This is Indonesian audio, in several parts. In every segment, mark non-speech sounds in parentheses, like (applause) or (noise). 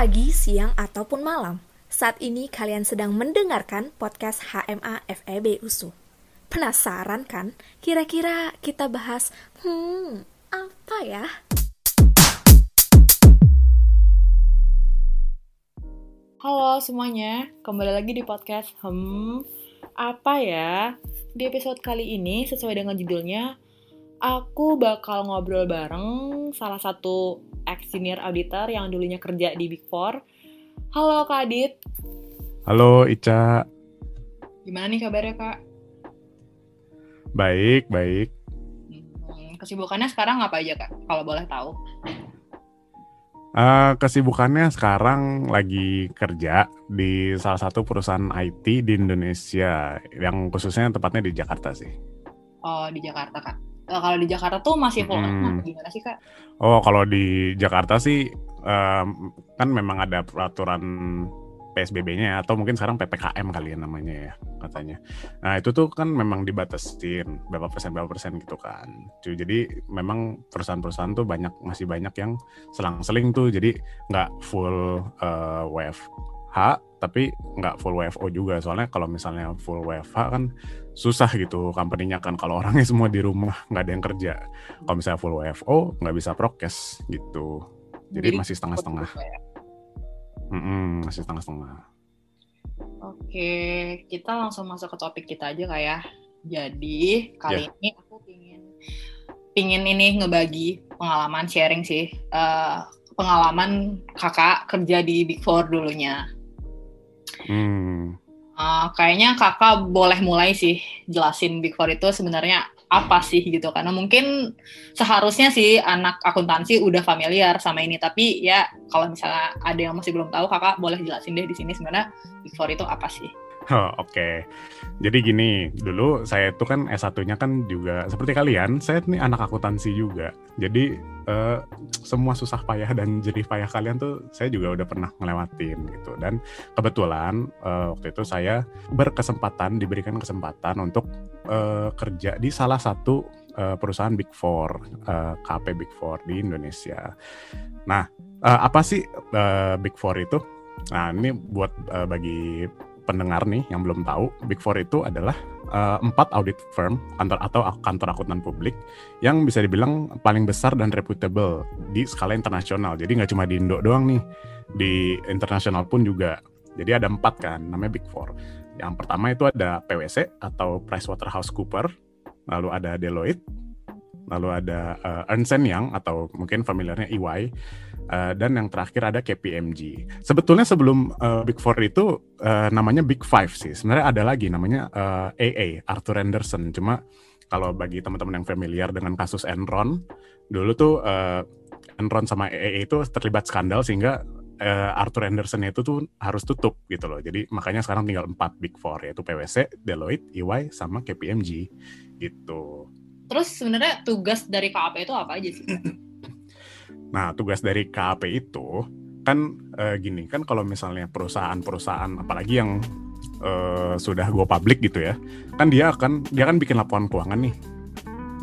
pagi, siang, ataupun malam. Saat ini kalian sedang mendengarkan podcast HMA FEB USU. Penasaran kan? Kira-kira kita bahas, hmm, apa ya? Halo semuanya, kembali lagi di podcast Hmm, apa ya? Di episode kali ini, sesuai dengan judulnya, aku bakal ngobrol bareng salah satu ex-senior auditor yang dulunya kerja di Big Four. Halo Kak Adit. Halo Ica. Gimana nih kabarnya Kak? Baik, baik. Hmm, kesibukannya sekarang apa aja Kak, kalau boleh tahu? Uh, kesibukannya sekarang lagi kerja di salah satu perusahaan IT di Indonesia, yang khususnya tempatnya di Jakarta sih. Oh, di Jakarta kak. Uh, kalau di Jakarta tuh masih full hmm. gimana sih kak? Oh, kalau di Jakarta sih um, kan memang ada peraturan PSBB-nya atau mungkin sekarang PPKM kali ya namanya ya katanya. Nah itu tuh kan memang dibatasin berapa persen berapa persen gitu kan. Jadi memang perusahaan-perusahaan tuh banyak masih banyak yang selang-seling tuh jadi nggak full uh, eh, WFH tapi nggak full WFO juga soalnya kalau misalnya full WFH kan susah gitu company-nya kan kalau orangnya semua di rumah nggak ada yang kerja. Kalau misalnya full WFO nggak bisa prokes gitu. Jadi, Jadi masih setengah-setengah. Ya? Mm-mm, masih setengah-setengah. Oke, kita langsung masuk ke topik kita aja kayak. Ya. Jadi kali yeah. ini aku pingin pingin ini ngebagi pengalaman sharing sih. Uh, pengalaman kakak kerja di Big Four dulunya. Hmm. Uh, kayaknya kakak boleh mulai sih jelasin Big Four itu sebenarnya apa sih gitu karena mungkin seharusnya sih anak akuntansi udah familiar sama ini tapi ya kalau misalnya ada yang masih belum tahu kakak boleh jelasin deh di sini sebenarnya Big Four itu apa sih? Oh, (laughs) Oke, okay. jadi gini, dulu saya itu kan S1-nya kan juga seperti kalian, saya ini anak akuntansi juga. Jadi uh, semua susah payah dan (laughs) jerih payah kalian tuh saya juga udah pernah ngelewatin gitu. Dan kebetulan uh, waktu itu saya berkesempatan, diberikan kesempatan untuk uh, kerja di salah satu uh, perusahaan Big Four, uh, KP Big Four di Indonesia. Nah, uh, apa sih uh, Big Four itu? Nah, ini buat uh, bagi pendengar nih yang belum tahu, Big Four itu adalah uh, empat audit firm kantor atau kantor akuntan publik yang bisa dibilang paling besar dan reputable di skala internasional. Jadi nggak cuma di Indo doang nih, di internasional pun juga. Jadi ada empat kan, namanya Big Four. Yang pertama itu ada PwC atau PricewaterhouseCoopers, lalu ada Deloitte, lalu ada uh, Ernst Young atau mungkin familiarnya EY, Uh, dan yang terakhir ada KPMG. Sebetulnya sebelum uh, Big Four itu uh, namanya Big Five sih. Sebenarnya ada lagi namanya uh, AA Arthur Anderson. Cuma kalau bagi teman-teman yang familiar dengan kasus Enron, dulu tuh uh, Enron sama AA itu terlibat skandal sehingga Arthur Anderson itu tuh harus tutup gitu loh. Jadi makanya sekarang tinggal empat Big Four yaitu PwC, Deloitte, EY, sama KPMG gitu. Terus sebenarnya tugas dari KAP itu apa aja sih? (clears throat) Nah, tugas dari KAP itu kan uh, gini, kan kalau misalnya perusahaan-perusahaan apalagi yang uh, sudah go public gitu ya, kan dia akan dia kan bikin laporan keuangan nih.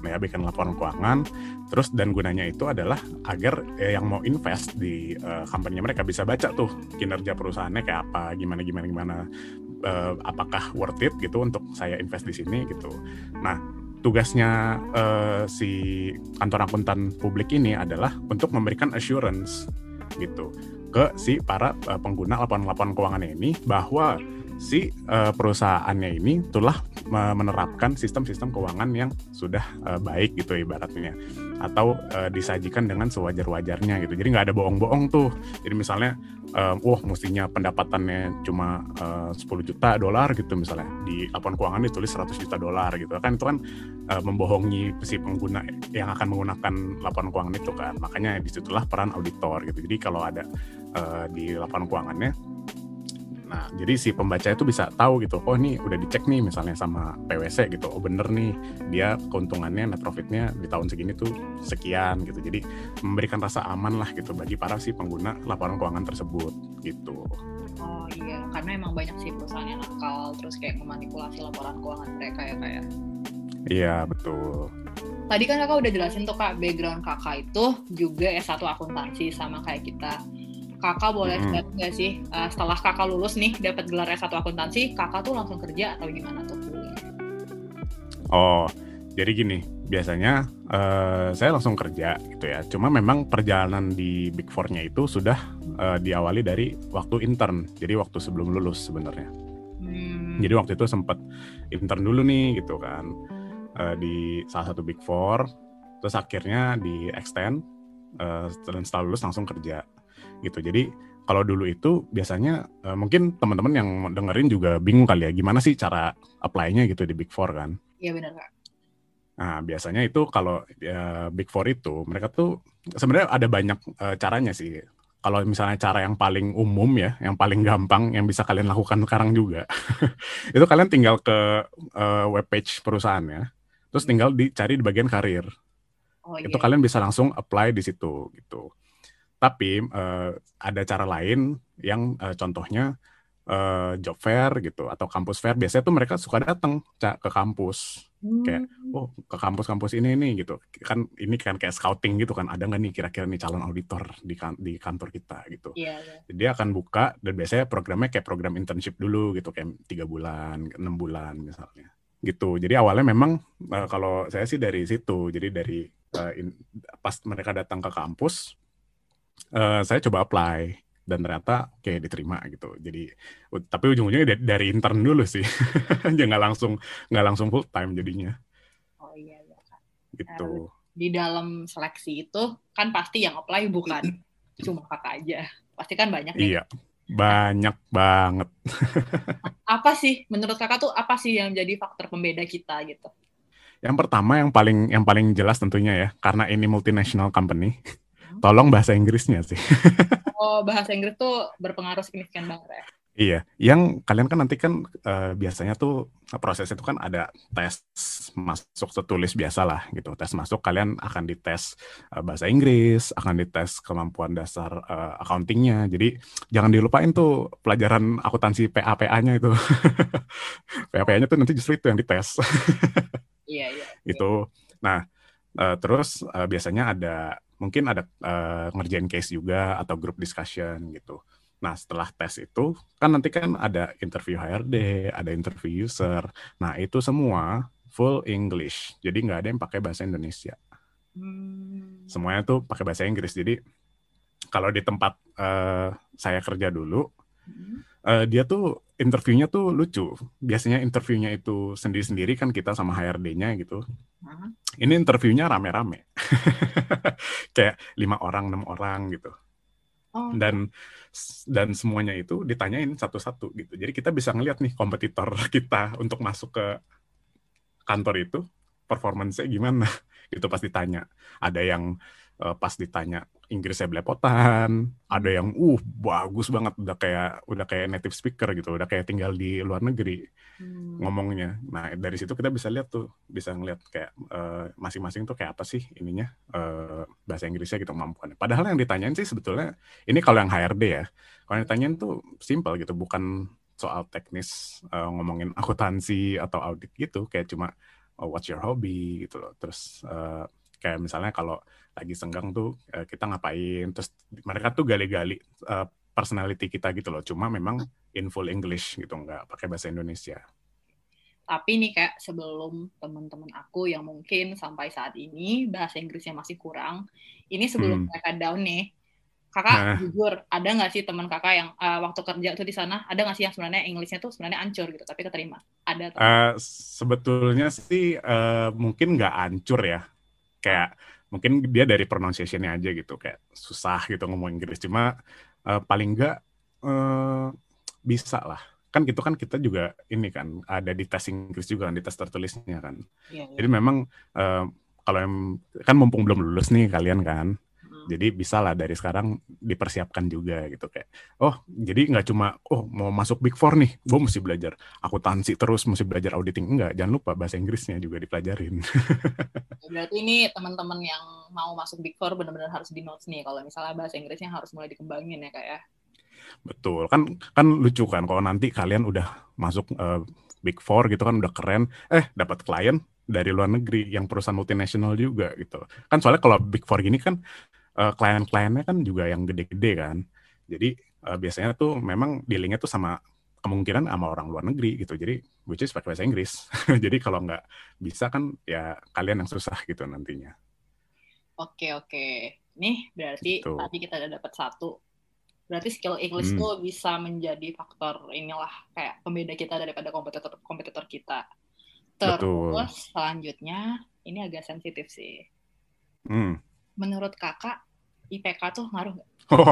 Nah, ya bikin laporan keuangan terus dan gunanya itu adalah agar eh, yang mau invest di uh, company mereka bisa baca tuh kinerja perusahaannya kayak apa, gimana gimana gimana uh, apakah worth it gitu untuk saya invest di sini gitu. Nah, tugasnya uh, si kantor akuntan publik ini adalah untuk memberikan assurance gitu ke si para uh, pengguna laporan-laporan keuangan ini bahwa si uh, perusahaannya ini telah menerapkan sistem-sistem keuangan yang sudah uh, baik gitu ibaratnya atau uh, disajikan dengan sewajar-wajarnya gitu. Jadi nggak ada bohong-bohong tuh. Jadi misalnya uh, wah mestinya pendapatannya cuma uh, 10 juta dolar gitu misalnya. Di laporan keuangan ditulis 100 juta dolar gitu. Kan itu kan uh, membohongi si pengguna yang akan menggunakan laporan keuangan itu kan. Makanya di situlah peran auditor gitu. Jadi kalau ada uh, di laporan keuangannya Nah, jadi si pembaca itu bisa tahu gitu, oh ini udah dicek nih misalnya sama PwC gitu, oh bener nih dia keuntungannya net profitnya di tahun segini tuh sekian gitu. Jadi memberikan rasa aman lah gitu bagi para si pengguna laporan keuangan tersebut gitu. Oh iya, karena emang banyak sih perusahaan yang nakal terus kayak memanipulasi laporan keuangan mereka ya kayak. Ya? Iya betul. Tadi kan kakak udah jelasin tuh kak background kakak itu juga S1 akuntansi sama kayak kita kakak boleh Hmm. nggak sih uh, setelah kakak lulus nih dapat gelar S1 akuntansi, kakak tuh langsung kerja atau gimana tuh? Oh, jadi gini, biasanya eh, saya langsung kerja gitu ya. Cuma memang perjalanan di Big Four-nya itu sudah eh, diawali dari waktu intern. Jadi waktu sebelum lulus sebenarnya. Hmm. Jadi waktu itu sempat intern dulu nih gitu kan eh, di salah satu Big Four. Terus akhirnya di extend eh, dan setelah lulus langsung kerja gitu. Jadi kalau dulu itu biasanya eh, mungkin teman-teman yang dengerin juga bingung kali ya gimana sih cara apply-nya gitu di Big Four kan. Iya benar kak. Nah, biasanya itu kalau ya, Big Four itu mereka tuh sebenarnya ada banyak eh, caranya sih. Kalau misalnya cara yang paling umum ya, yang paling gampang yang bisa kalian lakukan sekarang juga, (laughs) itu kalian tinggal ke eh, webpage perusahaannya, terus tinggal dicari di bagian karir. Oh iya. Itu kalian bisa langsung apply di situ gitu. Tapi eh, ada cara lain yang eh, contohnya eh, job fair gitu atau kampus fair. Biasanya tuh mereka suka datang ke kampus. Kayak, Hmm. oh ke kampus-kampus ini nih gitu. Kan ini kan kayak scouting gitu kan. Ada nggak nih kira-kira nih calon auditor di kan- di kantor kita gitu. Iya, iya. Jadi dia akan buka dan biasanya programnya kayak program internship dulu gitu. Kayak tiga bulan enam bulan misalnya. Gitu. Jadi awalnya memang eh, kalau saya sih dari situ. Jadi dari eh, in- pas mereka datang ke kampus eh, saya coba apply dan ternyata kayak diterima gitu jadi tapi ujung-ujungnya dari, dari intern dulu sih (laughs) nggak langsung nggak langsung full time jadinya Oh iya, iya. Kak. gitu Di dalam seleksi itu kan pasti yang apply bukan (clears throat) cuma kakak aja. Pasti kan banyak nih. iya banyak banget (laughs) Apa sih menurut kakak tuh apa sih yang jadi faktor pembeda kita gitu? Yang pertama yang paling yang paling jelas tentunya ya, karena ini multinational company, (laughs) tolong bahasa Inggrisnya sih. (laughs) Oh bahasa Inggris tuh berpengaruh signifikan banget ya. iya, yang kalian kan nanti kan eh, biasanya tuh proses itu kan ada tes masuk tertulis biasa lah gitu. Tes masuk kalian akan dites eh, bahasa Inggris, akan dites kemampuan dasar eh, accountingnya. Jadi jangan dilupain tuh pelajaran akuntansi PA-PA-nya itu. (laughs) PA-PA-nya tuh nanti justru itu yang dites. Iya iya. itu. Nah, eh, terus eh, biasanya ada mungkin ada eh, ngerjain case juga atau group discussion gitu. Nah, setelah tes itu kan nanti kan ada interview HRD, ada interview user. Nah, itu semua full English. Jadi nggak ada yang pakai bahasa Indonesia. Hmm. Semuanya tuh pakai bahasa Inggris. Jadi kalau di tempat eh, saya kerja dulu, Hmm. Eh, dia tuh interviewnya tuh lucu. Biasanya interviewnya itu sendiri-sendiri kan kita sama HRD-nya gitu. Hah? ini interviewnya rame-rame (laughs) kayak lima orang enam orang gitu Oh, dan dan semuanya itu ditanyain satu-satu gitu jadi kita bisa ngeliat nih kompetitor (laughs) kita untuk masuk ke kantor itu performance gimana (laughs) gitu pas ditanya ada yang eh, pas ditanya Inggrisnya belepotan ada yang uh bagus banget udah kayak udah kayak native speaker gitu udah kayak tinggal di luar negeri hmm. ngomongnya. Nah dari situ kita bisa lihat tuh, bisa ngeliat kayak eh, masing-masing tuh kayak apa sih ininya eh, bahasa Inggrisnya gitu kemampuannya. Padahal yang ditanyain sih sebetulnya ini kalau yang HRD ya, kalau yang ditanyain tuh simple gitu, bukan soal teknis eh, ngomongin (laughs) akuntansi atau audit gitu, kayak cuma oh, what's your hobby gitu loh. Terus eh, kayak misalnya kalau lagi senggang tuh eh, kita ngapain, terus mereka tuh gali-gali eh, personality kita gitu loh. Cuma memang in full English gitu, nggak pakai bahasa Indonesia. Tapi nih kayak sebelum teman-teman aku yang mungkin sampai saat ini bahasa Inggrisnya masih kurang, ini sebelum Hmm. mereka down nih, kakak Nah. jujur ada nggak sih teman kakak yang eh, waktu kerja tuh di sana ada nggak sih yang sebenarnya Inggrisnya tuh sebenarnya ancur gitu tapi keterima? Ada. Eh, sebetulnya sih eh, mungkin nggak hancur ya. Kayak mungkin dia dari pronunciation-nya aja gitu, kayak susah gitu ngomong Inggris. Cuma eh, paling nggak eh, bisa lah. Kan gitu kan kita juga ini kan ada di tes Inggris juga kan, di tes tertulisnya kan. Iya, iya. Jadi memang eh, kalau yang kan mumpung belum lulus nih kalian kan. Jadi bisa lah dari sekarang dipersiapkan juga gitu kayak oh jadi nggak cuma oh mau masuk big four nih gue mesti belajar akuntansi terus mesti belajar auditing. Enggak jangan lupa bahasa Inggrisnya juga dipelajarin. (laughs) Berarti ini teman-teman yang mau masuk Big Four benar-benar harus di notes nih kalau misalnya bahasa Inggrisnya harus mulai dikembangin ya kak ya. betul. Kan kan lucu kan kalau nanti kalian udah masuk eh, big four gitu kan udah keren eh dapat klien dari luar negeri yang perusahaan multinasional juga gitu. Kan soalnya kalau big four gini kan eh, klien-kliennya kan juga yang gede-gede kan Jadi uh, biasanya tuh memang dealingnya tuh sama kemungkinan sama orang luar negeri gitu. Jadi which is pakai bahasa Inggris. (laughs) Jadi kalau nggak bisa kan ya kalian yang susah gitu nantinya. Oke oke. Nih berarti gitu. tadi kita udah dapat satu. Berarti skill English hmm. tuh bisa menjadi faktor inilah kayak pembeda kita daripada kompetitor kompetitor kita. Terus Betul. selanjutnya ini agak sensitif sih. Hmm. Menurut kakak IPK tuh ngaruh nggak? Oh,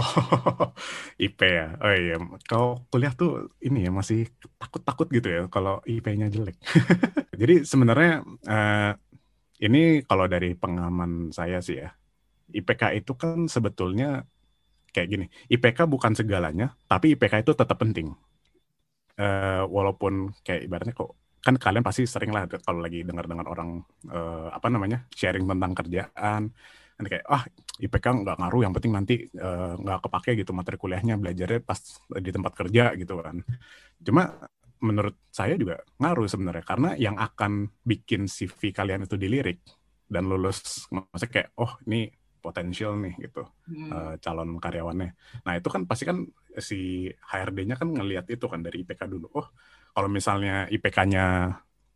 (laughs) IP ya. Oh iya, kalau kuliah tuh ini ya masih takut-takut gitu ya kalau IP-nya jelek. (laughs) Jadi sebenarnya uh, ini kalau dari pengalaman saya sih ya, IPK itu kan sebetulnya kayak gini. IPK bukan segalanya, tapi IPK itu tetap penting. Uh, walaupun kayak ibaratnya kok kan kalian pasti sering lah kalau lagi dengar-dengar orang uh, apa namanya sharing tentang kerjaan nanti kayak ah IPK nggak ngaruh yang penting nanti uh, nggak kepake gitu materi kuliahnya belajarnya pas di tempat kerja gitu kan cuma menurut saya juga ngaruh sebenarnya karena yang akan bikin CV kalian itu dilirik dan lulus maksudnya kayak oh ini potensial nih gitu hmm. uh, calon karyawannya nah itu kan pasti kan si HRD-nya kan ngelihat itu kan dari IPK dulu oh kalau misalnya IPK-nya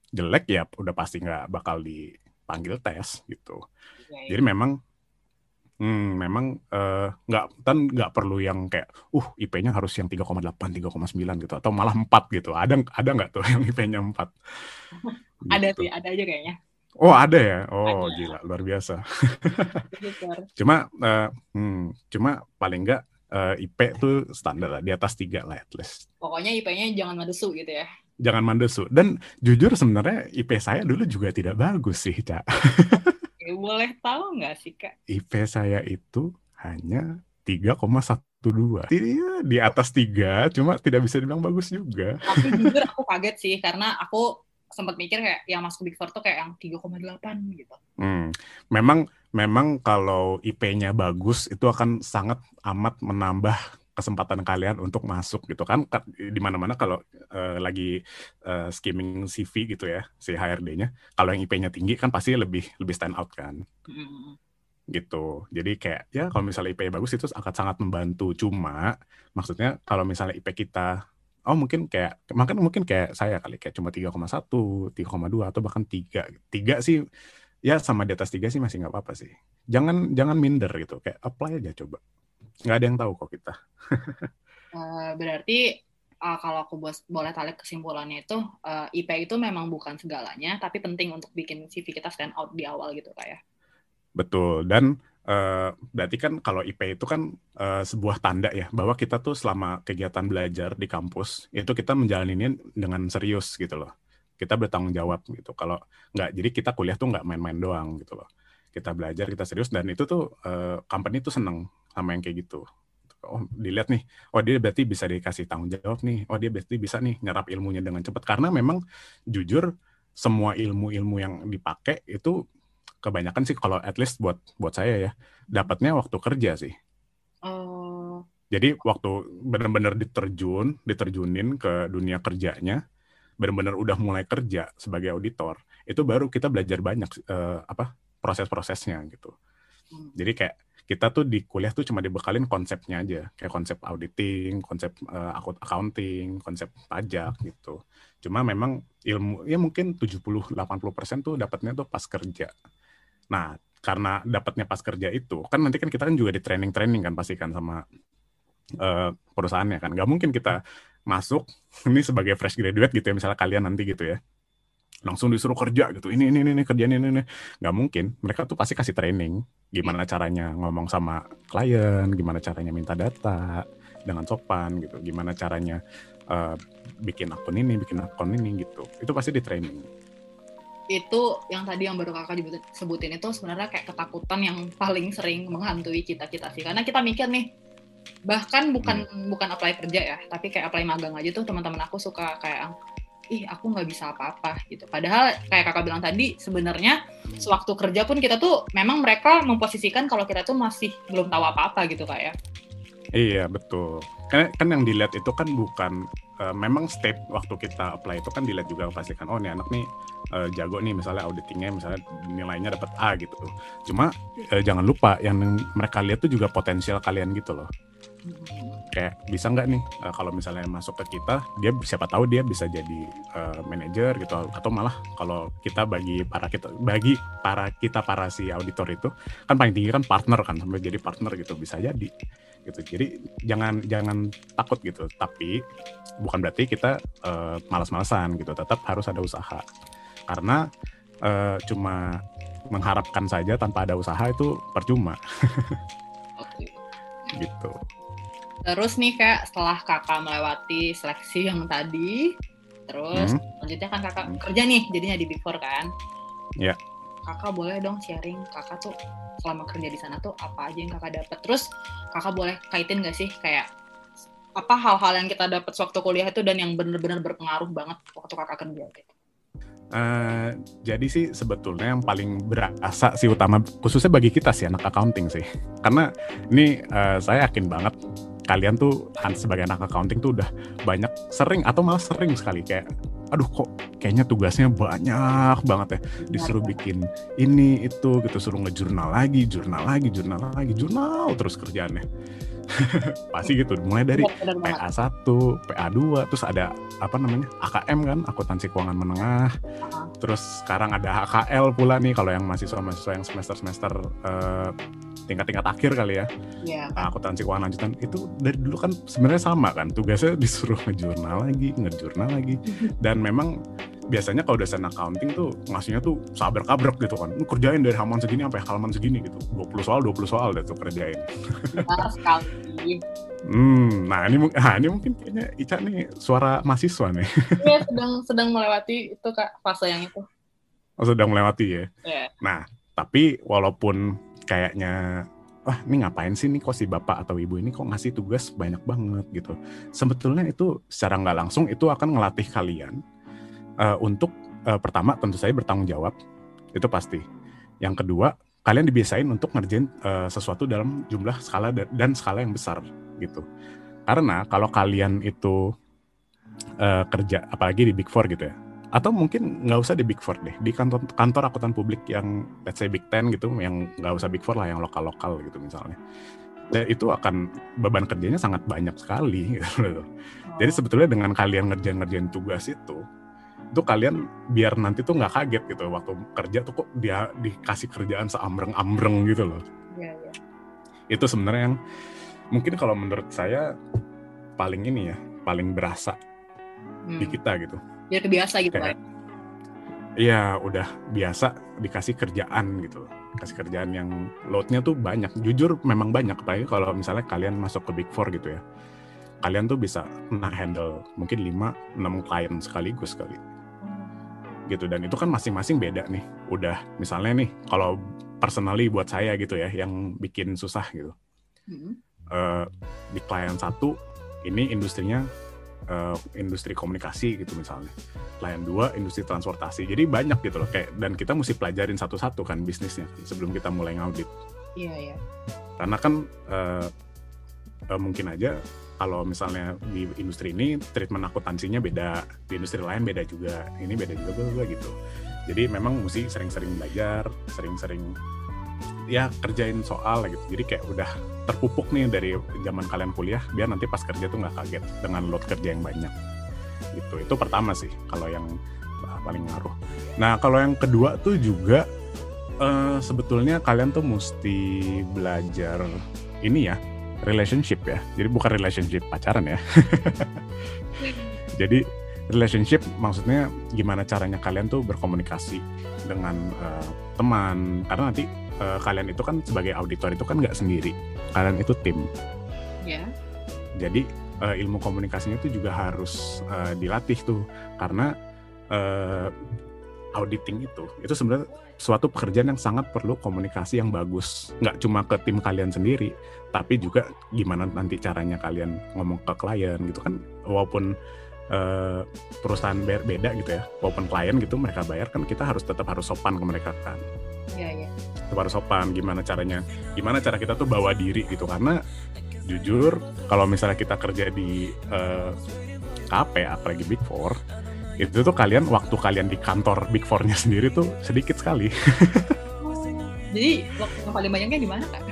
jelek ya udah pasti nggak bakal dipanggil tes gitu. Ya, ya. Jadi memang Hmm, memang uh, nggak kan nggak perlu yang kayak uh IP-nya harus yang 3,8, 3,9 gitu atau malah 4 gitu. Ada ada nggak tuh yang IP-nya 4? (laughs) Gitu. Ada sih, ada aja kayaknya. Oh, ada ya. Oh, ada. gila, luar biasa. (laughs) (laughs) cuma uh, hmm, cuma paling nggak uh, eh, IP tuh standar lah, di atas 3 lah at least. Pokoknya IP-nya jangan mandesu gitu ya. Jangan mandesu. Dan jujur sebenarnya IP saya dulu juga tidak bagus sih, Cak. Boleh tahu nggak sih kak? IP saya itu hanya 3,12. Iya, di atas 3, cuma tidak bisa dibilang bagus juga. Tapi jujur aku kaget sih, karena aku sempat mikir kayak yang masuk Big Four tuh kayak yang 3,8 gitu. Hmm. Memang memang kalau IP-nya bagus itu akan sangat amat menambah kesempatan kalian untuk masuk gitu kan. Di mana-mana kalau uh, lagi uh, skimming CV gitu ya si HRD-nya kalau yang IP-nya tinggi kan pasti lebih lebih stand out kan. Mm. gitu. Jadi kayak ya kalau misalnya IP bagus itu akan sangat membantu. Cuma maksudnya kalau misalnya IP kita oh mungkin kayak makan mungkin kayak saya kali kayak cuma 3,1 3,2 atau bahkan 3 3 sih ya sama di atas 3 sih masih nggak apa-apa sih. Jangan jangan minder gitu kayak apply aja coba nggak ada yang tahu kok kita. uh, (laughs) berarti uh, kalau aku boleh tarik kesimpulannya itu uh, eh, IP itu memang bukan segalanya, tapi penting untuk bikin CV kita stand out di awal gitu kayak. Ya? Betul dan uh, berarti kan kalau IP itu kan uh, sebuah tanda ya bahwa kita tuh selama kegiatan belajar di kampus itu kita menjalaninya dengan serius gitu loh. Kita bertanggung jawab gitu. Kalau nggak jadi kita kuliah tuh nggak main-main doang gitu loh. Kita belajar, kita serius dan itu tuh uh, company tuh seneng sama yang kayak gitu. Oh dilihat nih oh dia berarti bisa dikasih tanggung jawab nih. Oh dia berarti bisa nih nyerap ilmunya dengan cepat. Karena memang jujur semua ilmu-ilmu yang dipakai itu kebanyakan sih kalau at least buat buat saya ya dapatnya waktu kerja sih. Oh. jadi waktu benar-benar diterjun diterjunin ke dunia kerjanya benar-benar udah mulai kerja sebagai auditor itu baru kita belajar banyak uh, apa proses-prosesnya gitu. Hmm. jadi kayak kita tuh di kuliah tuh cuma dibekalin konsepnya aja kayak konsep auditing, konsep uh, accounting, konsep pajak gitu. Cuma memang ilmu ya mungkin 70 80% tuh dapatnya tuh pas kerja. Nah, karena dapatnya pas kerja itu kan nanti kan kita kan juga di training-training kan pasti kan sama uh, perusahaannya kan. Gak mungkin kita masuk (laughs) ini sebagai fresh graduate gitu ya misalnya kalian nanti gitu ya langsung disuruh kerja gitu. Ini ini ini kerjaan ini ini nggak mungkin. Mereka tuh pasti kasih training. Gimana caranya ngomong sama klien gimana caranya minta data dengan sopan gitu. Gimana caranya uh, bikin akun ini bikin akun ini gitu. Itu pasti di training. Itu yang tadi yang baru kakak sebutin itu sebenarnya kayak ketakutan yang paling sering menghantui kita-kita sih. Karena kita mikir nih bahkan bukan hmm. bukan apply kerja ya tapi kayak apply magang aja tuh teman-teman aku suka kayak ih aku nggak bisa apa-apa gitu. Padahal kayak kakak bilang tadi sebenarnya sewaktu kerja pun kita tuh memang mereka memposisikan kalau kita tuh masih belum tahu apa-apa gitu kak ya. Iya betul. Kan kan yang dilihat itu kan bukan uh, memang step waktu kita apply itu kan dilihat juga pastikan oh nih anak nih uh, jago nih misalnya auditingnya misalnya nilainya dapat A gitu. Cuma uh, jangan lupa yang mereka lihat tuh juga potensial kalian gitu loh. Kayak bisa nggak nih uh, kalau misalnya masuk ke kita dia siapa tahu dia bisa jadi uh, manajer gitu atau malah kalau kita bagi para kita bagi para kita para si auditor itu kan paling tinggi kan partner kan sampai jadi partner gitu bisa jadi. Gitu. Jadi jangan jangan takut gitu tapi bukan berarti kita uh, malas-malasan gitu tetap harus ada usaha. Karena uh, cuma mengharapkan saja tanpa ada usaha itu percuma. (laughs) Gitu Terus nih kak, setelah kakak melewati seleksi yang tadi, terus hmm. selanjutnya kan kakak hmm. kerja nih, jadinya di Big Four kan? Ya. Yeah. Kakak boleh dong sharing, kakak tuh selama kerja di sana tuh apa aja yang kakak dapat? Terus kakak boleh kaitin gak sih kayak apa hal-hal yang kita dapat waktu kuliah itu dan yang benar-benar berpengaruh banget waktu kakak kerja gitu? Uh, jadi sih sebetulnya yang paling berasa sih utama khususnya bagi kita sih anak accounting sih karena ini uh, saya yakin banget kalian tuh sebagai anak accounting tuh udah banyak sering atau malah sering sekali kayak aduh kok kayaknya tugasnya banyak banget ya. Disuruh bikin ini itu gitu. Suruh ngejurnal lagi jurnal lagi jurnal lagi jurnal terus kerjaannya. (laughs) Pasti gitu. Mulai dari PA1, PA2 terus ada apa namanya AKM kan akuntansi keuangan menengah. Terus sekarang ada HKL pula nih kalau yang mahasiswa-mahasiswa yang semester-semester uh, tingkat-tingkat akhir kali ya. Yeah. Nah, akuntansi keuangan lanjutan itu dari dulu kan sebenarnya sama kan tugasnya (laughs) disuruh ngejurnal lagi, ngejurnal lagi (laughs) dan memang biasanya kalau dosen accounting tuh ngasihnya tuh sabar kabrek gitu kan. Kerjain dari halaman segini sampai halaman segini gitu. 20 soal 20 soal deh tuh kerjain. (laughs) Sekali. hmm, nah ini nah, ini mungkin kayaknya Ica nih suara mahasiswa nih. Iya, sedang sedang melewati itu Kak fase yang itu. Oh, sedang melewati ya. Yeah. Nah, tapi walaupun kayaknya wah ini ngapain sih nih kok si bapak atau ibu ini kok ngasih tugas banyak banget gitu. Sebetulnya itu secara nggak langsung itu akan ngelatih kalian uh, untuk uh, pertama tentu saja bertanggung jawab itu pasti. Yang kedua kalian dibiasain untuk ngerjain uh, sesuatu dalam jumlah skala dan skala yang besar gitu. Karena kalau kalian itu uh, kerja apalagi di Big Four gitu ya, atau mungkin nggak usah di Big Four deh di kantor kantor akuntan publik yang let's say Big Ten gitu yang nggak usah Big Four lah yang lokal lokal gitu misalnya dan itu akan beban kerjanya sangat banyak sekali (laughs) gitu jadi sebetulnya dengan kalian ngerjain ngerjain tugas itu itu kalian biar nanti tuh nggak kaget gitu waktu kerja tuh kok dia dikasih kerjaan seambreng-ambreng gitu loh. Iya, iya. Itu sebenarnya yang mungkin kalau menurut saya paling ini ya, paling berasa hmm. di kita gitu biar kebiasa gitu kan Iya, udah biasa dikasih kerjaan gitu. Kasih kerjaan yang loadnya tuh banyak. Jujur memang banyak, apalagi kalau misalnya kalian masuk ke Big Four gitu ya. Kalian tuh bisa nah handle mungkin 5 6 klien sekaligus kali. Gitu dan itu kan masing-masing beda nih. Udah misalnya nih kalau personally buat saya gitu ya yang bikin susah gitu. Hmm. Uh, di klien satu ini industrinya uh, industri komunikasi gitu misalnya. Layan dua industri transportasi. Jadi banyak gitu loh kayak dan kita mesti pelajarin satu-satu kan bisnisnya sebelum kita mulai ngaudit. Iya iya. Karena kan uh, uh, mungkin aja kalau misalnya di industri ini treatment akuntansinya beda, di industri lain beda juga, ini beda juga bla gitu. Jadi memang mesti sering-sering belajar, sering-sering ya kerjain soal gitu. Jadi kayak udah terpupuk nih dari zaman kalian kuliah biar nanti pas kerja tuh nggak kaget dengan load kerja yang banyak. Gitu. Itu pertama sih kalau yang paling ngaruh. Nah kalau yang kedua tuh juga uh, sebetulnya kalian tuh mesti belajar ini ya relationship ya. Jadi bukan relationship pacaran ya. (laughs) Jadi relationship maksudnya gimana caranya kalian tuh berkomunikasi dengan uh, teman. Karena nanti uh, kalian itu kan sebagai auditor itu kan nggak sendiri. Kalian itu tim. Yeah. jadi uh, ilmu komunikasinya itu juga harus uh, dilatih tuh. Karena uh, auditing itu itu sebenarnya suatu pekerjaan yang sangat perlu komunikasi yang bagus. Nggak cuma ke tim kalian sendiri tapi juga gimana nanti caranya kalian ngomong ke klien gitu kan. Walaupun uh, perusahaan beda gitu ya. Walaupun klien gitu mereka bayar kan kita harus tetap harus sopan ke mereka kan. Iya, iya. Harus sopan, gimana caranya, gimana cara kita tuh bawa diri gitu. Karena jujur, kalau misalnya kita kerja di uh, eh, KP, apalagi Big Four, itu tuh kalian, waktu kalian di kantor Big Four-nya (laughs) sendiri tuh sedikit sekali. oh, jadi waktu yang paling banyaknya di mana kak?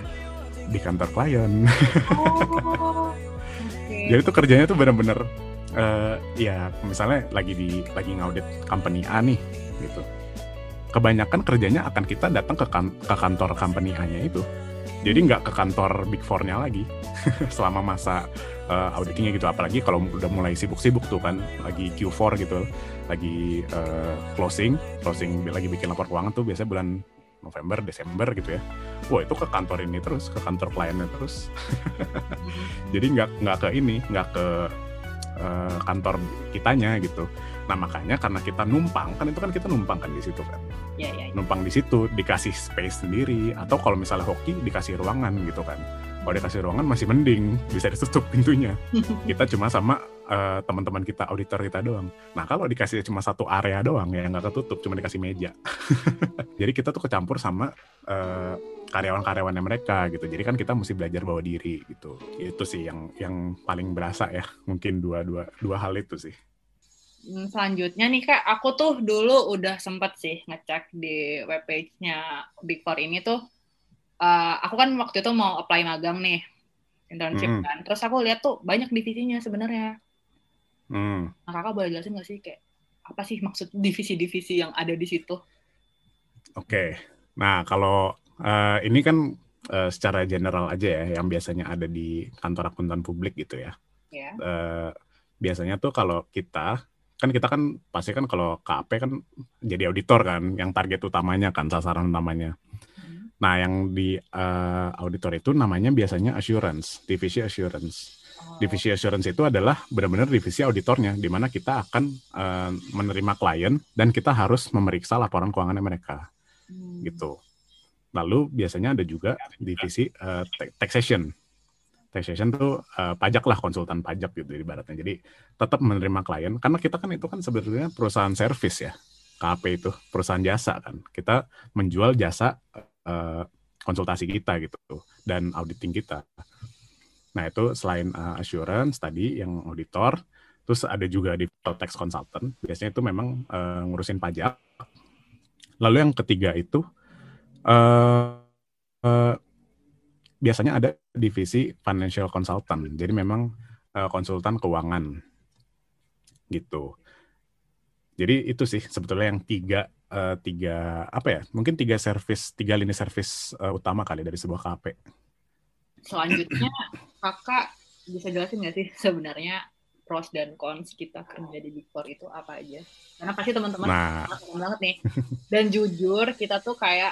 Di kantor klien. oh, (laughs) Jadi tuh kerjanya tuh bener-bener uh, ya misalnya lagi di lagi ngaudit company A nih gitu. Kebanyakan kerjanya akan kita datang ke, kan, ke kantor company A-nya itu. Jadi nggak ke kantor Big Four-nya lagi (laughs) selama masa uh, auditingnya gitu. Apalagi kalau udah mulai sibuk-sibuk tuh kan, lagi Q4 gitu, lagi uh, closing, closing lagi bikin lapor keuangan tuh biasanya bulan November, Desember gitu ya. Wah itu ke kantor ini terus, ke kantor kliennya terus. (laughs) Jadi nggak nggak ke ini, nggak ke uh, kantor kitanya gitu. Nah makanya karena kita numpang kan itu kan kita numpang kan di situ kan. Ya, ya, ya. Numpang di situ dikasih space sendiri atau kalau misalnya hoki dikasih ruangan gitu kan. Kalau dikasih ruangan masih mending bisa ditutup pintunya. (laughs) kita cuma sama uh, teman-teman kita auditor kita doang. Nah kalau dikasih cuma satu area doang ya nggak ketutup cuma dikasih meja. (laughs) Jadi kita tuh kecampur sama uh, karyawan-karyawannya mereka gitu. Jadi kan kita mesti belajar bawa diri gitu. Itu sih yang yang paling berasa ya. Mungkin dua dua dua hal itu sih. Hmm, selanjutnya nih kak, aku tuh dulu udah sempet sih ngecek di webpage-nya Big Four ini tuh. Uh, aku kan waktu itu mau apply magang nih internship hmm. kan. Terus aku lihat tuh banyak divisinya sebenarnya. Hmm. Nah kakak boleh jelasin nggak sih kayak apa sih maksud divisi-divisi yang ada di situ? Oke, okay. nah kalau uh, ini kan uh, secara general aja ya, yang biasanya ada di kantor akuntan publik gitu ya. Yeah. Ya. Uh, biasanya tuh kalau kita kan kita kan pasti kan kalau KAP kan jadi auditor kan, yang target utamanya kan sasaran utamanya. Hmm. Nah, yang di uh, auditor itu namanya biasanya assurance, divisi assurance. Oh. Divisi assurance itu adalah benar-benar divisi auditornya, di mana kita akan uh, menerima klien dan kita harus memeriksa laporan keuangan mereka, hmm. gitu. Lalu biasanya ada juga divisi uh, taxation. Taxation tuh uh, pajak lah konsultan pajak gitu di baratnya. Jadi tetap menerima klien karena kita kan itu kan sebenarnya perusahaan servis ya. KAP itu perusahaan jasa kan. Kita menjual jasa uh, konsultasi kita gitu dan auditing kita. Nah, itu selain uh, assurance tadi yang auditor, terus ada juga di tax consultant. Biasanya itu memang uh, ngurusin pajak. Lalu yang ketiga itu uh, uh, biasanya ada divisi financial consultant. Jadi memang uh, konsultan keuangan gitu. Jadi itu sih sebetulnya yang tiga uh, tiga apa ya? Mungkin tiga service tiga lini service uh, utama kali dari sebuah KP. Selanjutnya (clears throat) kakak bisa jelasin nggak sih sebenarnya pros dan cons kita kerja di Big Four itu apa aja? Karena pasti teman-teman nah. banget nih. Dan jujur kita tuh kayak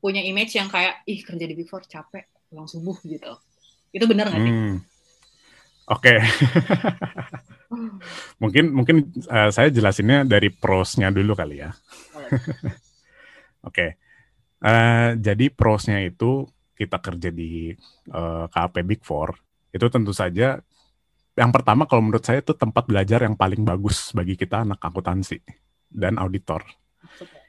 punya image yang kayak ih kerja di Big Four capek pulang subuh gitu. Itu benar nggak sih? Hmm. Oke. Okay. (laughs) mungkin mungkin uh, saya jelasinnya dari prosnya dulu kali ya. (laughs) Oke. okay. Uh, eh, jadi prosnya itu kita kerja di uh, eh, KAP Big Four itu tentu saja yang pertama kalau menurut saya itu tempat belajar yang paling bagus bagi kita anak akuntansi dan auditor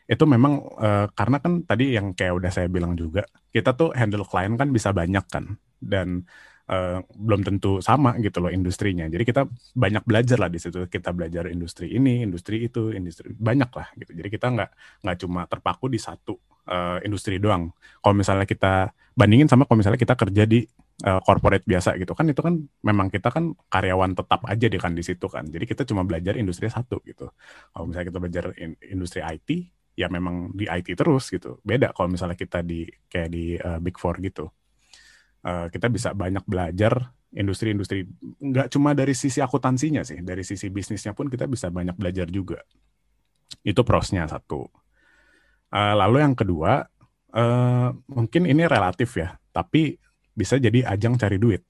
itu memang uh, karena kan tadi yang kayak udah saya bilang juga kita tuh handle klien kan bisa banyak kan dan uh, belum tentu sama gitu loh industrinya. Jadi kita banyak belajar lah di situ. Kita belajar industri ini industri itu industri banyak lah gitu. Jadi kita nggak nggak cuma terpaku di satu uh, industri doang. Kalau misalnya kita bandingin sama kalau misalnya kita kerja di uh, corporate biasa gitu kan itu kan memang kita kan karyawan tetap aja di kan di situ kan. Jadi kita cuma belajar industri satu gitu. Kalau misalnya kita belajar in, industri IT ya memang di IT terus gitu. Beda kalau misalnya kita di kayak di uh, Big Four gitu. Uh, kita bisa banyak belajar industri-industri nggak cuma dari sisi akuntansinya sih, dari sisi bisnisnya pun kita bisa banyak belajar juga. Itu prosnya satu. Uh, lalu yang kedua, uh, mungkin ini relatif ya, tapi bisa jadi ajang cari duit.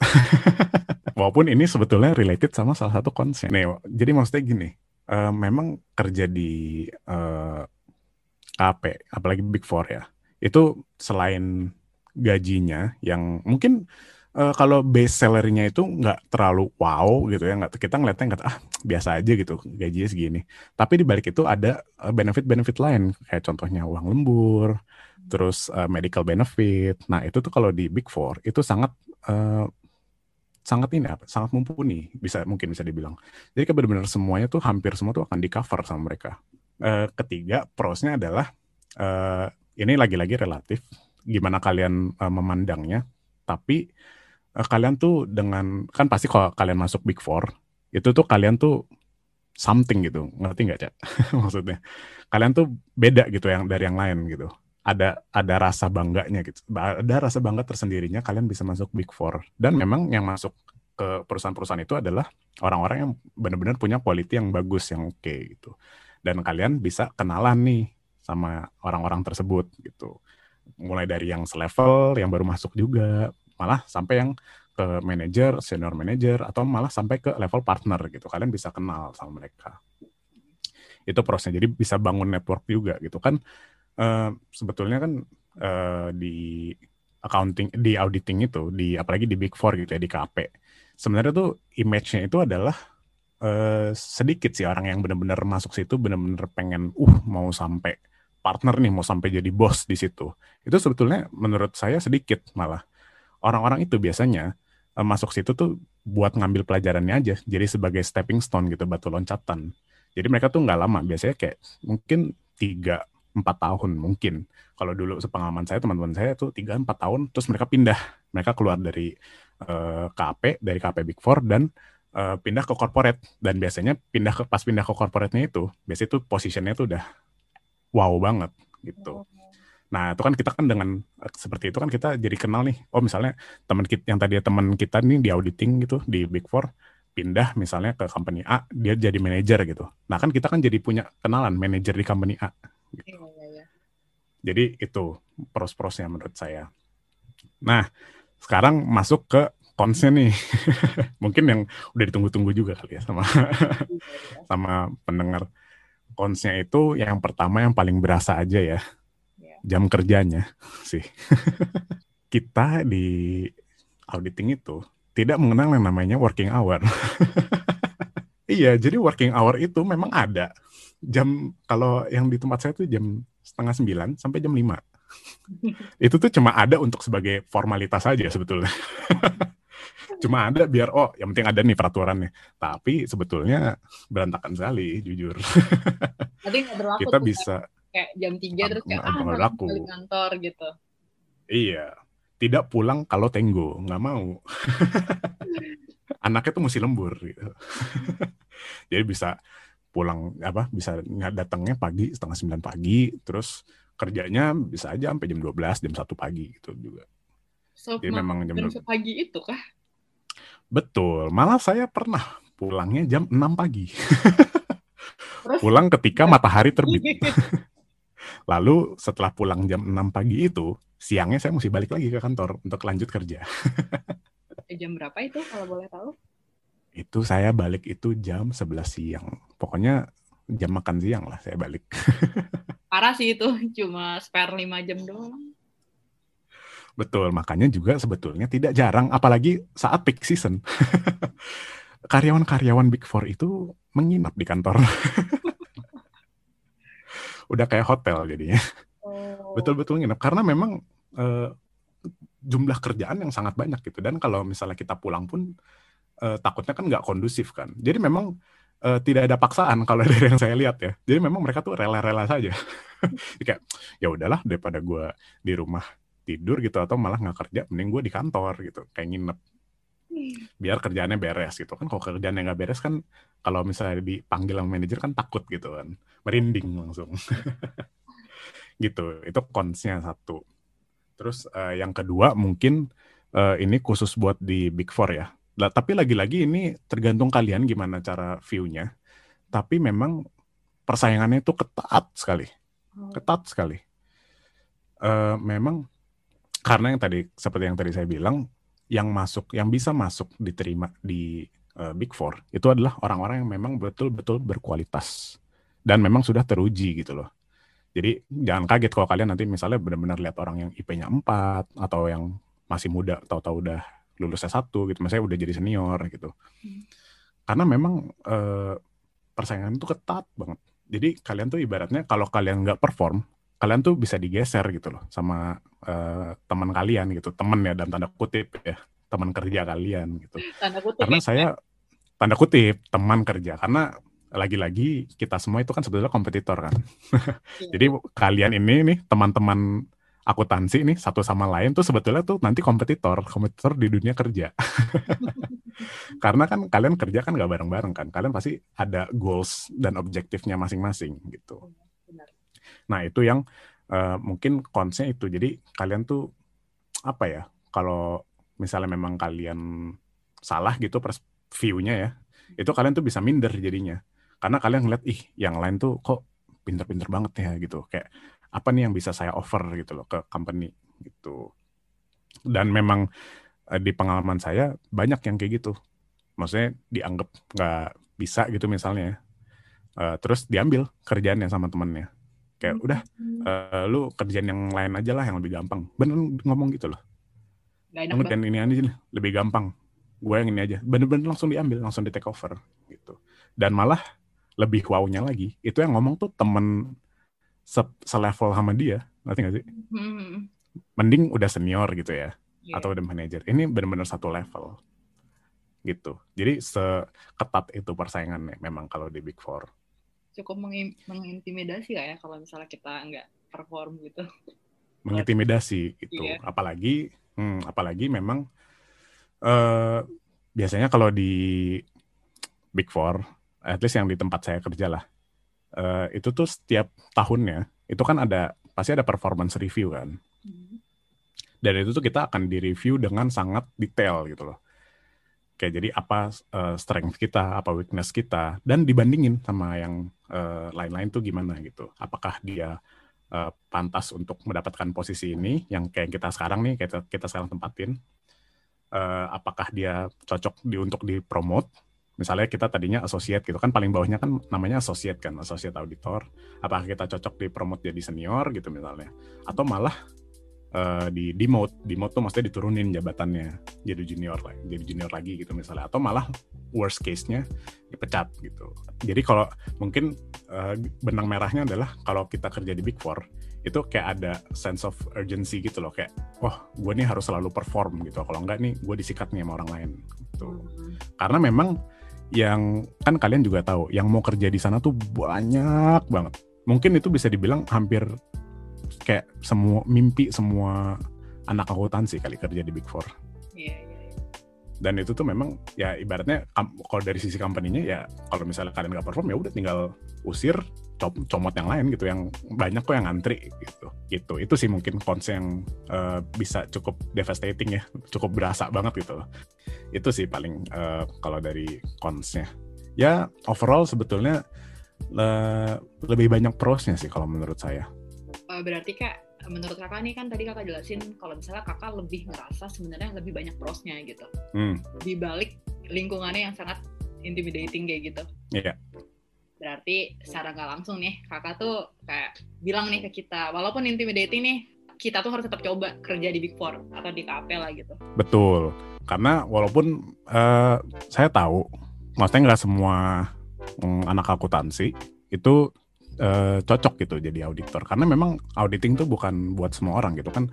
(laughs) Walaupun ini sebetulnya related sama salah satu konsep. Nih, jadi maksudnya gini, uh, memang kerja di uh, KP, apalagi Big Four ya, itu selain gajinya yang mungkin uh, kalau base salary-nya itu nggak terlalu wow gitu ya, nggak kita ngeliatnya nggak ah biasa aja gitu gajinya segini. Tapi di balik itu ada eh, benefit-benefit lain kayak contohnya uang lembur, terus uh, medical benefit. Nah itu tuh kalau di Big Four itu sangat uh, sangat ini apa sangat mumpuni bisa mungkin bisa dibilang jadi benar-benar semuanya tuh hampir semua tuh akan di cover sama mereka uh, ketiga prosnya adalah uh, ini lagi-lagi relatif gimana kalian uh, memandangnya tapi uh, kalian tuh dengan kan pasti kalau kalian masuk Big Four itu tuh kalian tuh something gitu, ngerti nggak cak? (laughs) Maksudnya kalian tuh beda gitu yang dari yang lain gitu. Ada ada rasa bangganya gitu, ada rasa bangga tersendirinya kalian bisa masuk Big Four dan memang yang masuk ke perusahaan-perusahaan itu adalah orang-orang yang benar-benar punya quality yang bagus yang oke okay, gitu. Dan kalian bisa kenalan nih sama orang-orang tersebut gitu. Mulai dari yang selevel, yang baru masuk juga, malah sampai yang ke manager, senior manager, atau malah sampai ke level partner gitu. Kalian bisa kenal sama mereka. Itu prosesnya. Jadi bisa bangun network juga gitu kan. Uh, sebetulnya kan uh, di accounting, di auditing itu, di apalagi di Big Four gitu ya, di KP. Sebenarnya tuh image-nya itu adalah uh, sedikit sih orang yang benar-benar masuk situ benar-benar pengen uh mau sampai partner nih mau sampai jadi bos di situ. Itu sebetulnya menurut saya sedikit malah orang-orang itu biasanya uh, masuk situ tuh buat ngambil pelajarannya aja, jadi sebagai stepping stone gitu, batu loncatan. Jadi mereka tuh nggak lama, biasanya kayak mungkin tiga empat tahun mungkin. Kalau dulu sepengalaman saya teman-teman saya tuh tiga empat tahun, terus mereka pindah, mereka keluar dari uh, eh, KP, dari KP Big Four dan uh, pindah ke corporate. Dan biasanya pindah ke pas pindah ke corporate-nya itu, biasanya tuh posisinya tuh udah wow banget gitu. Nah, itu kan kita kan dengan eh, seperti itu kan kita jadi kenal nih. Oh, misalnya teman kita yang tadi teman kita nih di auditing gitu di Big Four pindah misalnya ke company A, dia jadi manajer gitu. Nah, kan kita kan jadi punya kenalan manajer di company A. Gitu. Iya, iya. Jadi itu pros-prosnya menurut saya. Nah, sekarang masuk ke konsnya nih. (laughs) Mungkin yang udah ditunggu-tunggu juga kali ya sama iya, iya. sama pendengar. Konsnya itu yang pertama yang paling berasa aja ya jam kerjanya sih. (laughs) Kita di auditing itu tidak mengenal yang namanya working hour. (laughs) iya, jadi working hour itu memang ada. Jam kalau yang di tempat saya itu jam setengah sembilan sampai jam lima. itu tuh cuma ada untuk sebagai formalitas saja sebetulnya. Cuma ada biar oh yang penting ada nih peraturannya. Tapi sebetulnya berantakan sekali jujur. (laughs) Kita bisa kayak jam 3 terus kayak ah berlaku. kantor gitu. Iya. Tidak pulang kalau tenggo, nggak mau. (laughs) Anaknya tuh mesti lembur gitu. (laughs) Jadi bisa pulang apa bisa nggak datangnya pagi setengah sembilan pagi terus kerjanya bisa aja sampai jam 12 jam satu pagi gitu juga. So, Jadi memang jam pagi itu kah? Betul. Malah saya pernah pulangnya jam 6 pagi. (laughs) Pulang ketika matahari terbit. (laughs) Lalu setelah pulang jam 6 pagi itu, siangnya saya mesti balik lagi ke kantor untuk lanjut kerja. (laughs) jam berapa itu kalau boleh tahu? Itu saya balik itu jam 11 siang. Pokoknya jam makan siang lah saya balik. Parah sih itu, cuma spare 5 jam doang. Betul, makanya juga sebetulnya tidak jarang, apalagi saat peak season. (laughs) Karyawan-karyawan Big Four itu menginap di kantor (laughs) udah kayak hotel jadinya. Oh. Betul-betul nginep karena memang uh, jumlah kerjaan yang sangat banyak gitu dan kalau misalnya kita pulang pun uh, takutnya kan nggak kondusif kan. Jadi memang uh, tidak ada paksaan (laughs) kalau dari yang saya lihat ya. Jadi memang mereka tuh rela-rela saja. kayak ya udahlah daripada gue di rumah tidur gitu atau malah nggak kerja, mending gue di kantor gitu kayak nginep. Biar kerjaannya beres gitu. Kan kalau kerjaannya nggak beres kan kalau misalnya dipanggil sama manajer kan takut gitu kan. Merinding langsung. (laughs) Gitu itu konsnya satu. Terus uh, yang kedua mungkin uh, ini khusus buat di big four ya. Lah, tapi lagi-lagi ini tergantung kalian gimana cara viewnya. Tapi memang persaingannya itu ketat sekali. Oh. ketat sekali. Uh, memang karena yang tadi seperti yang tadi saya bilang yang masuk, yang bisa masuk diterima di uh, Big Four itu adalah orang-orang yang memang betul-betul berkualitas dan memang sudah teruji gitu loh. Jadi jangan kaget kalau kalian nanti misalnya benar-benar lihat orang yang IP-nya 4 atau yang masih muda tahu-tahu udah lulus S1 gitu, misalnya udah jadi senior gitu. Hmm. Karena memang uh, persaingan itu ketat banget. Jadi kalian tuh ibaratnya kalau kalian nggak perform, kalian tuh bisa digeser gitu loh sama uh, teman kalian gitu teman ya dalam tanda kutip ya teman kerja kalian gitu tanda kutip karena ya. saya tanda kutip teman kerja karena lagi-lagi kita semua itu kan sebetulnya kompetitor kan iya. jadi kalian ini nih teman-teman akuntansi nih satu sama lain tuh sebetulnya tuh nanti kompetitor, kompetitor di dunia kerja. (laughs) Karena kan kalian kerja kan nggak bareng-bareng kan, kalian pasti ada goals dan objektifnya masing-masing gitu. Nah itu yang uh, mungkin konsnya itu. Jadi kalian tuh apa ya? Kalau misalnya memang kalian salah gitu view-nya ya, itu kalian tuh bisa minder jadinya. Karena kalian ngeliat ih yang lain tuh kok pinter-pinter banget ya gitu. Kayak apa nih yang bisa saya offer gitu loh ke company gitu. Dan memang eh, di pengalaman saya banyak yang kayak gitu. Maksudnya dianggap nggak bisa gitu misalnya. Uh, terus diambil kerjaannya sama temennya. Kayak udah uh, lu kerjaan yang lain aja lah yang lebih gampang. Bener ngomong gitu loh. Gak ini aja lebih gampang. Gue yang ini aja. Bener-bener langsung diambil, langsung di take over gitu. Dan malah lebih wow-nya lagi, itu yang ngomong tuh temen se selevel sama dia, ngerti gak sih? Hmm. Mending udah senior gitu ya, yeah. atau udah manajer. Ini benar-benar satu level gitu. Jadi seketat itu persaingannya memang kalau di Big Four. Cukup mengintimidasi gak ya kalau misalnya kita nggak perform gitu? (laughs) Mengintimidasi gitu. Yeah. Apalagi, hmm, apalagi memang uh, biasanya kalau di Big Four, at least yang di tempat saya kerja lah, uh, itu tuh setiap tahunnya itu kan ada pasti ada performance review kan. Hmm. Dan itu tuh kita akan direview dengan sangat detail gitu loh. Kayak jadi apa uh, strength kita, apa weakness kita, dan dibandingin sama yang uh, lain-lain tuh gimana gitu. Apakah dia uh, pantas untuk mendapatkan posisi ini, yang kayak kita sekarang nih, kayak kita sekarang tempatin. Uh, apakah dia cocok di untuk dipromote misalnya kita tadinya associate gitu kan paling bawahnya kan namanya associate kan associate auditor apakah kita cocok di promote jadi senior gitu misalnya atau malah uh, di demote demote tuh maksudnya diturunin jabatannya jadi junior lagi jadi junior lagi gitu misalnya atau malah worst case-nya dipecat gitu jadi kalau mungkin uh, benang merahnya adalah kalau kita kerja di big four itu kayak ada sense of urgency gitu loh kayak wah gue nih harus selalu perform gitu kalau enggak nih gue disikat nih sama orang lain gitu hmm. karena memang yang kan kalian juga tahu, yang mau kerja di sana tuh banyak banget. Mungkin itu bisa dibilang hampir kayak semua mimpi semua anak akuntansi kali kerja di Big Four. Iya, iya, iya. Dan itu tuh memang ya ibaratnya kalau dari sisi company-nya ya kalau misalnya kalian nggak perform ya udah tinggal usir comot yang lain gitu yang banyak kok yang ngantri gitu. Gitu. Itu sih mungkin cons yang uh, bisa cukup devastating ya cukup berasa banget gitu itu sih paling uh, kalau dari consnya. Ya overall sebetulnya uh, lebih banyak prosnya sih kalau menurut saya berarti kak menurut kakak nih kan tadi kakak jelasin kalau misalnya kakak lebih ngerasa sebenarnya lebih banyak prosnya gitu hmm. di balik lingkungannya yang sangat intimidating kayak gitu iya yeah Berarti secara nggak langsung nih kakak tuh kayak bilang nih ke kita, walaupun intimidating nih, kita tuh harus tetap coba kerja di Big Four atau di KP lah gitu. Betul, karena walaupun uh, saya tahu, maksudnya nggak semua um, anak akuntansi itu uh, cocok gitu jadi auditor, karena memang auditing tuh bukan buat semua orang gitu kan.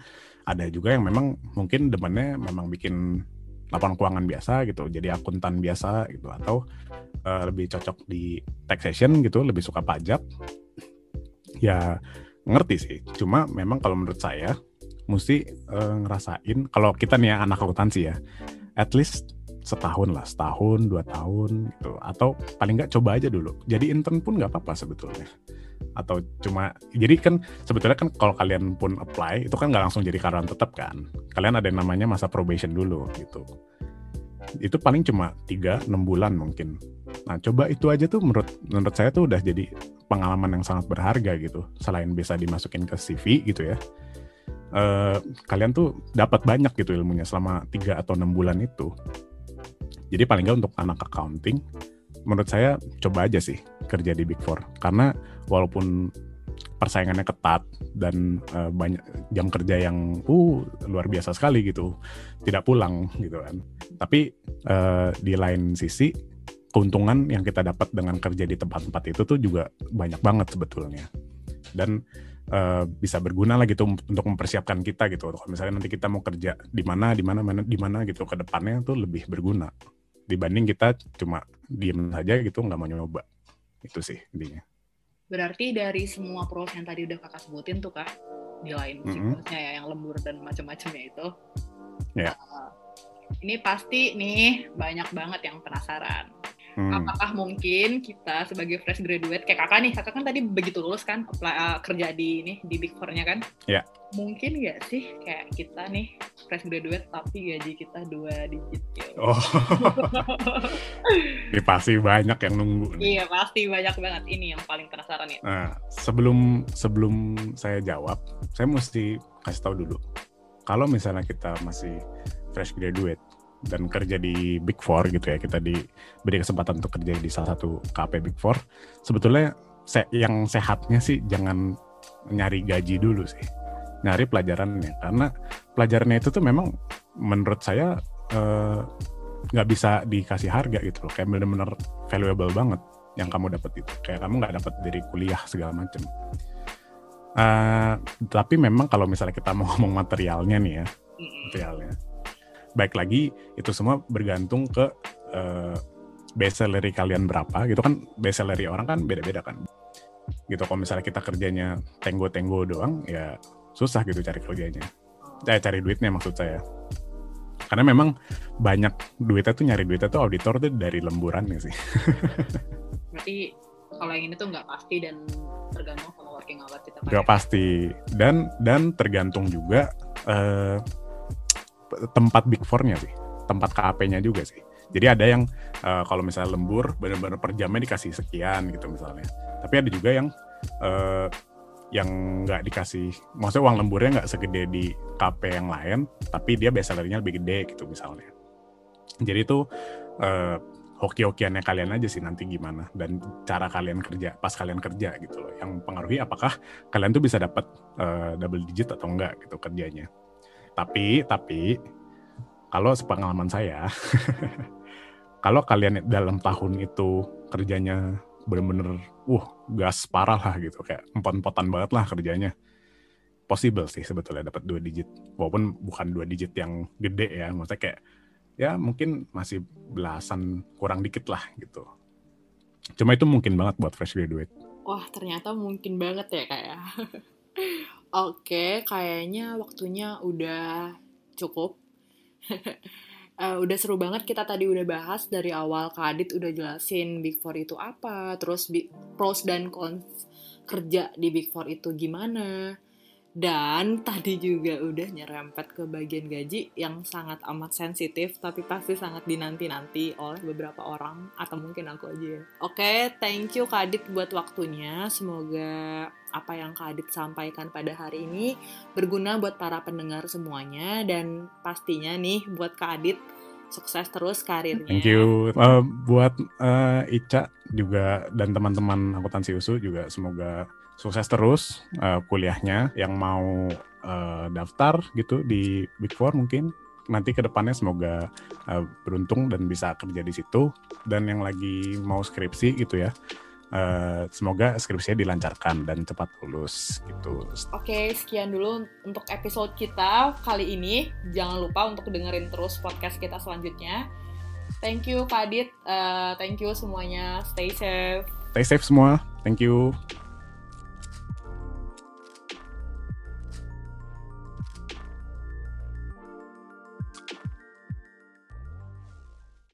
Ada juga yang memang mungkin demennya memang bikin laporan keuangan biasa gitu jadi akuntan biasa gitu atau uh, lebih cocok di taxation gitu lebih suka pajak. Ya ngerti sih. Cuma memang kalau menurut saya mesti uh, ngerasain kalau kita nih ya, anak akuntansi ya at least setahun lah setahun dua tahun gitu. Atau paling nggak coba aja dulu. Jadi intern pun nggak apa-apa sebetulnya. Atau cuma jadi kan sebetulnya kan kalau kalian pun apply itu kan nggak langsung jadi karyawan tetap kan. Kalian ada yang namanya masa probation dulu gitu. Itu paling cuma 3 6 bulan mungkin. Nah coba itu aja tuh menurut menurut saya tuh udah jadi pengalaman yang sangat berharga gitu. Selain bisa dimasukin ke CV gitu ya. Eh, kalian tuh dapat banyak gitu ilmunya selama 3 atau enam bulan itu jadi paling nggak untuk anak accounting menurut saya coba aja sih kerja di Big Four. Karena walaupun persaingannya ketat dan uh, banyak jam kerja yang uh luar biasa sekali gitu tidak pulang gitu kan. Tapi uh, di lain sisi keuntungan yang kita dapat dengan kerja di tempat-tempat itu tuh juga banyak banget sebetulnya. Dan uh, bisa berguna lah gitu untuk mempersiapkan kita gitu. Kalau misalnya nanti kita mau kerja di mana di mana mana di mana gitu ke depannya tuh lebih berguna dibanding kita cuma diem saja gitu nggak mau nyoba itu sih intinya Berarti dari semua pros yang tadi udah kakak sebutin tuh kak, di lain Mhm. siklusnya ya yang lembur dan macam-macamnya itu. Ya. Uh, ini pasti nih banyak banget yang penasaran. Hmm. Apakah mungkin kita sebagai fresh graduate kayak kakak nih, kakak kan tadi begitu lulus kan apply, uh, kerja di ini di Big Four-nya kan? Ya. Mungkin nggak sih kayak kita nih fresh graduate tapi gaji kita dua digit gitu. Oh, ini (laughs) pasti banyak yang nunggu. nih. Iya pasti banyak banget ini yang paling penasaran ya. Nah, sebelum sebelum saya jawab, saya mesti kasih tahu dulu. Kalau misalnya kita masih fresh graduate dan kerja di Big Four gitu ya, kita diberi kesempatan untuk kerja di salah satu KP Big Four, sebetulnya se yang sehatnya sih jangan nyari gaji dulu sih, nyari pelajarannya. Karena pelajarannya itu tuh memang menurut saya eh, nggak bisa dikasih harga gitu loh, kayak bener-bener valuable banget yang kamu dapat itu. Kayak kamu nggak dapat dari kuliah segala macem. Eh, tapi memang kalau misalnya kita mau (laughs) ngomong materialnya nih ya. Materialnya baik lagi itu semua bergantung ke base salary kalian berapa gitu kan. Base salary orang kan beda-beda kan. Gitu kalau misalnya kita kerjanya tenggo-tenggo doang ya susah gitu cari kerjanya. Eh, cari duitnya maksud saya. Karena memang banyak duitnya tuh nyari duitnya tuh auditor tuh dari lemburannya sih? (laughs) Berarti kalau yang ini tuh nggak pasti dan tergantung sama working hour kita. Gak pasti. Dan dan tergantung juga eh, tempat big four-nya sih. Tempat KAP-nya juga sih. Jadi ada yang eh, kalau misalnya lembur benar-benar per jamnya dikasih sekian gitu misalnya. Tapi ada juga yang eh, yang nggak dikasih maksudnya uang lemburnya nggak segede di KP yang lain tapi dia base salary-nya lebih gede gitu misalnya. Jadi itu eh, hoki-hokiannya kalian aja sih nanti gimana. Dan cara kalian kerja pas kalian kerja gitu loh. Yang pengaruhi apakah kalian tuh bisa dapat eh, double digit atau enggak gitu kerjanya tapi tapi kalau sepengalaman saya (laughs) kalau kalian dalam tahun itu kerjanya bener-bener uh gas parah lah gitu kayak empot-empotan banget lah kerjanya. Possible sih sebetulnya dapat dua digit. Walaupun bukan dua digit yang gede ya maksudnya kayak ya mungkin masih belasan kurang dikit lah gitu. Cuma itu mungkin banget buat fresh graduate. Wah ternyata mungkin banget ya kak ya. (laughs) Oke, kayaknya waktunya udah cukup. (laughs) Eh, udah seru banget kita tadi udah bahas dari awal Kak Adit udah jelasin Big Four itu apa, terus bi- pros dan cons kerja di Big Four itu gimana. Dan tadi juga udah nyerempet ke bagian gaji yang sangat amat sensitif tapi pasti sangat dinanti-nanti oleh beberapa orang atau mungkin aku aja ya. Oke, thank you Kak Adit buat waktunya. Semoga apa yang Kak Adit sampaikan pada hari ini berguna buat para pendengar semuanya dan pastinya nih buat Kak Adit sukses terus karirnya. Thank you. Eh, buat eh, Ica juga dan teman-teman akuntansi USU juga semoga sukses terus eh, kuliahnya yang mau eh, daftar gitu di Big Four mungkin nanti ke depannya semoga eh, beruntung dan bisa kerja di situ dan yang lagi mau skripsi gitu ya eh, semoga skripsinya dilancarkan dan cepat lulus gitu. Oke, sekian dulu untuk episode kita kali ini. Jangan lupa untuk dengerin terus podcast kita selanjutnya. Thank you Kak Adit, Eh, thank you semuanya. Stay safe. Stay safe semua. Thank you.